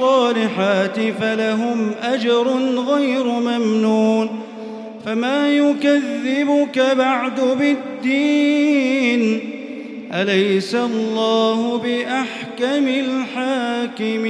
الصالحات فلهم أجر غير ممنون فما يكذبك بعد بالدين أليس الله بأحكم الحاكمين